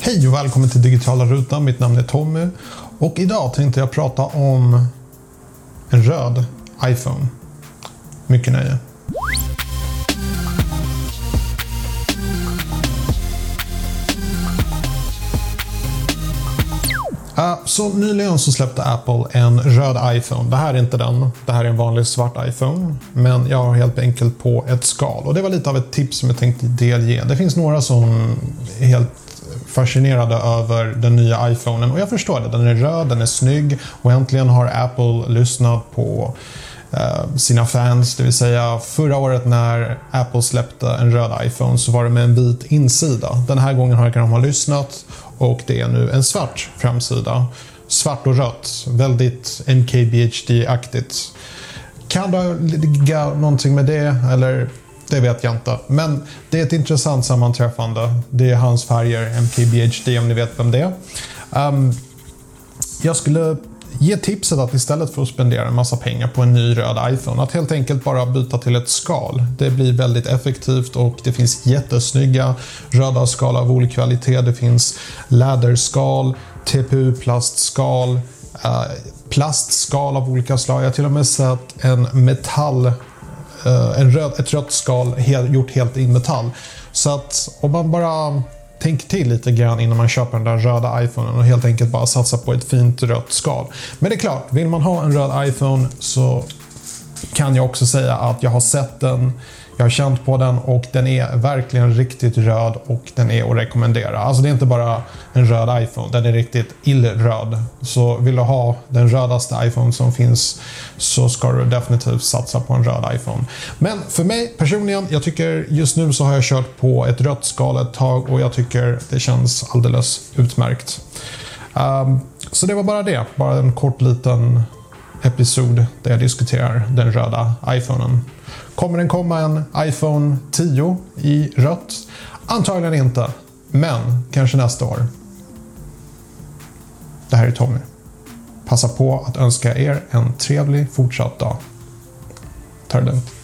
Hej och välkommen till Digitala Rutan. Mitt namn är Tommy och idag tänkte jag prata om en röd iPhone. Mycket nöje. Uh, så nyligen så släppte Apple en röd iPhone. Det här är inte den. Det här är en vanlig svart iPhone. Men jag har helt enkelt på ett skal. Och det var lite av ett tips som jag tänkte delge. Det finns några som är helt fascinerade över den nya iPhonen. Och jag förstår det. Den är röd, den är snygg och äntligen har Apple lyssnat på eh, sina fans. Det vill säga förra året när Apple släppte en röd iPhone så var det med en vit insida. Den här gången har de ha lyssnat och det är nu en svart framsida. Svart och rött, väldigt NKBHD-aktigt. Kan det ligga någonting med det eller det vet jag inte. Men det är ett intressant sammanträffande. Det är hans färger, MKBHD om ni vet vem det är. Um, jag skulle ge tipset att istället för att spendera en massa pengar på en ny röd iPhone, att helt enkelt bara byta till ett skal. Det blir väldigt effektivt och det finns jättesnygga röda skal av olika kvalitet. Det finns läderskal, TPU-plastskal, eh, plastskal av olika slag. Jag har till och med sett en metall, Eh, en röd, ett rött skal gjort helt i metall. Så att om man bara tänker till lite grann innan man köper den där röda iPhonen och helt enkelt bara satsar på ett fint rött skal. Men det är klart, vill man ha en röd iPhone så kan jag också säga att jag har sett den jag har känt på den och den är verkligen riktigt röd och den är att rekommendera. Alltså det är inte bara en röd iPhone, den är riktigt illröd. Så vill du ha den rödaste iPhone som finns så ska du definitivt satsa på en röd iPhone. Men för mig personligen, jag tycker just nu så har jag kört på ett rött skal ett tag och jag tycker det känns alldeles utmärkt. Um, så det var bara det, bara en kort liten episod där jag diskuterar den röda iPhonen. Kommer den komma en iPhone 10 i rött? Antagligen inte, men kanske nästa år. Det här är Tommy. Passa på att önska er en trevlig fortsatt dag. Ta det lugnt.